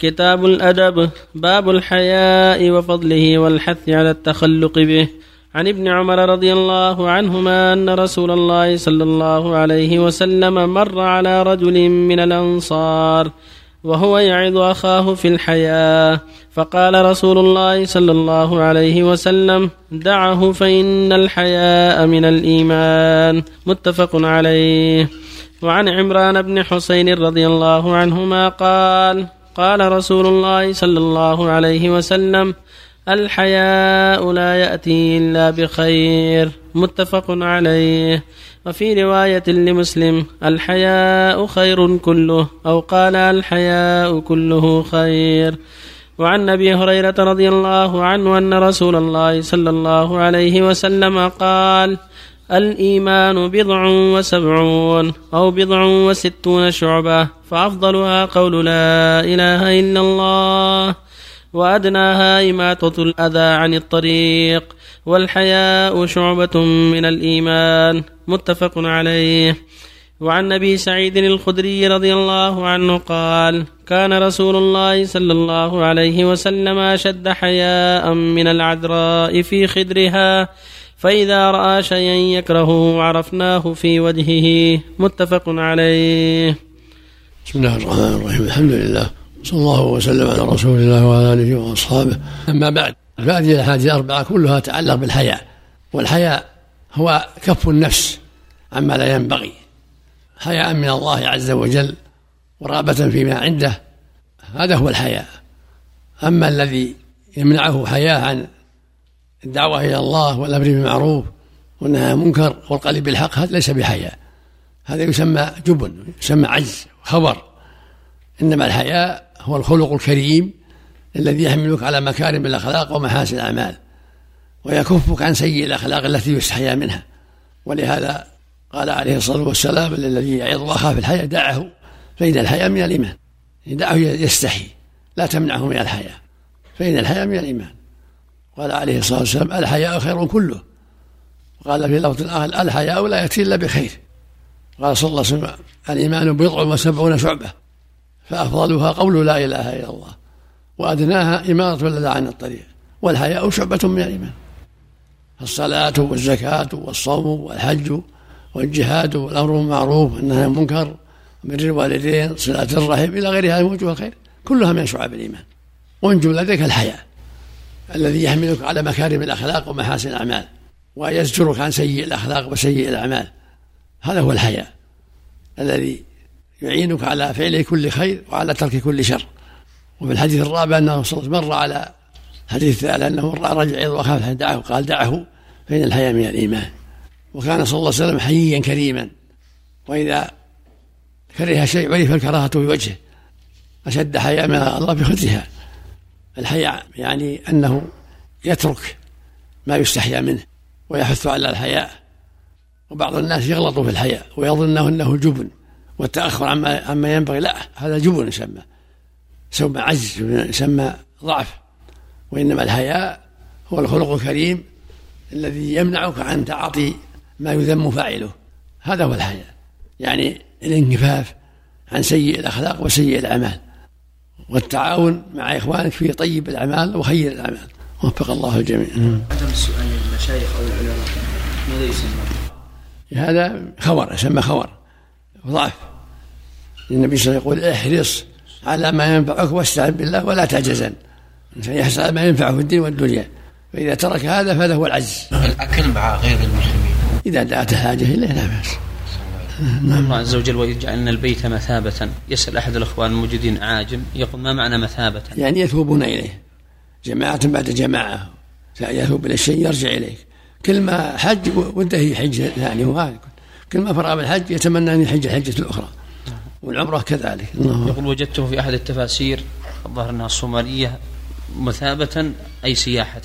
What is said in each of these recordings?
كتاب الأدب باب الحياء وفضله والحث على التخلق به. عن ابن عمر رضي الله عنهما أن رسول الله صلى الله عليه وسلم مر على رجل من الأنصار وهو يعظ أخاه في الحياة فقال رسول الله صلى الله عليه وسلم دعه فإن الحياء من الإيمان. متفق عليه. وعن عمران بن حسين رضي الله عنهما قال قال رسول الله صلى الله عليه وسلم الحياء لا يأتي إلا بخير متفق عليه. وفي رواية لمسلم الحياء خير كله أو قال الحياء كله خير. وعن أبي هريرة رضي الله عنه أن رسول الله صلى الله عليه وسلم قال الإيمان بضع وسبعون أو بضع وستون شعبة. فأفضلها قول لا إله إلا الله وأدناها اماطه الأذى عن الطريق والحياء شعبة من الإيمان متفق عليه. وعن أبي سعيد الخدري رضي الله عنه قال كان رسول الله صلى الله عليه وسلم أشد حياء من العذراء في خدرها فإذا رأى شيئا يكرهه عرفناه في وجهه متفق عليه. بسم الله الرحمن الرحيم. الحمد لله. صلى الله وسلم على رسول الله وعلى آله وأصحابه. أما بعد فهذه الأحاديث الأربعة كلها تتعلق بالحياء. والحياء هو كف النفس عما لا ينبغي. حياء من الله عز وجل ورغبة فيما عنده هذا هو الحياء. أما الذي يمنعه حياء عن الدعوة إلى الله والأمر بالمعروف والنهي عن المنكر والقلب بالحق هذا ليس بحياء. هذا يسمى جبن يسمى عجز. خبر. إنما الحياء هو الخلق الكريم الذي يحملك على مكارم الأخلاق ومحاسن الأعمال ويكفك عن سيء الأخلاق التي يستحيا منها. ولهذا قال عليه الصلاة والسلام الذي يعظ أخاه في الحياة دعه فإن الحياة من الإيمان. دعه يستحي لا تمنعه من الحياة فإن الحياة من الإيمان. قال عليه الصلاة والسلام الحياء خير كله. وقال في لفظ آخر الحياء لا يأتي إلا بخير. قال صلى الله عليه وسلم الإيمان بضع وسبعون شعبة فأفضلها قول لا إله إلا الله وأدناها إمارة الأذى عن الطريق والحياء شعبة من الإيمان. الصلاة والزكاة والصوم والحج والجهاد والأمر بالمعروف والنهي عن المنكر وبر الوالدين صلة الرحم إلى غير هذه من وجوه الخير كلها من شعب الإيمان. ومن جملة ذلك الحياء الذي يحملك على مكارم الأخلاق ومحاسن الأعمال ويزجرك عن سيء الأخلاق وسيء الأعمال. هذا هو الحياء الذي يعينك على فعل كل خير وعلى ترك كل شر. وفي الحديث الرابع أنه صلى الله عليه وسلم مر على حديث الثالث أنه رأى رجل يعظ وخاف دعه قال دعه فإن الحياء من الإيمان. وكان صلى الله عليه وسلم حييا كريما. وإذا كره شيء عرف الكراهة في وجهه أشد حياء من الله في خدرها الحياء يعني أنه يترك ما يستحيا منه ويحث على الحياء. وبعض الناس يغلط في الحياء ويظن إنه جبن والتأخر عما عما ينبغي. لا هذا جبن يسمى يسمى عجز يسمى ضعف. وإنما الحياء هو الخلق الكريم الذي يمنعك عن تعاطي ما يذم فاعله. هذا هو الحياء يعني الانكفاف عن سيء الأخلاق وسيء الأعمال. والتعاون مع إخوانك في طيب الأعمال وخير الأعمال. وفق الله الجميع. عدم السؤال للمشايخ أو العلماء. ماذا يسمى؟ هذا خور يسمى خور ضعف. النبي صلى الله عليه وسلم يقول احرص على ما ينفعك واستعن بالله ولا تعجزن. يحرص على ما ينفعه في الدين والدنيا. فإذا ترك هذا فهذا هو العجز. الأكل مع غير المسلمين. إذا دعت الحاجة إليه لا بأس. نعم. الله عز وجل ويجعل لنا البيت مثابة. يسأل أحد الأخوان الموجودين عاجم يقول ما معنى مثابة؟ يعني يثوبون إليه. جماعة بعد جماعة. يثوب إلى الشيء يرجع إليك. كل ما حج وانتهي حج ثاني وهذا كل ما فرغ بالحج يتمنى أن يحج الحجة الأخرى والعمرة كذلك. يقول وجدته في أحد التفاسير الظاهر أنها الصومالية مثابة أي سياحة.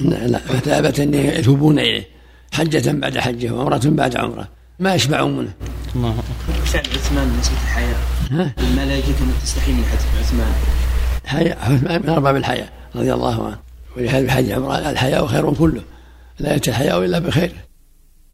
لا لا مثابة يثوبون إليه. حجة بعد حجة وعمرة بعد عمرة. ما يشبعون منه. الله. فعل عثمان بالنسبة للحياة لا يجيك أن تستحي من حديث عثمان. حياء عثمان من أرباب الحياة رضي الله عنه. ولهذا بحج عمران الحياء خير كله. لا يأتي الحياء إلا بخير.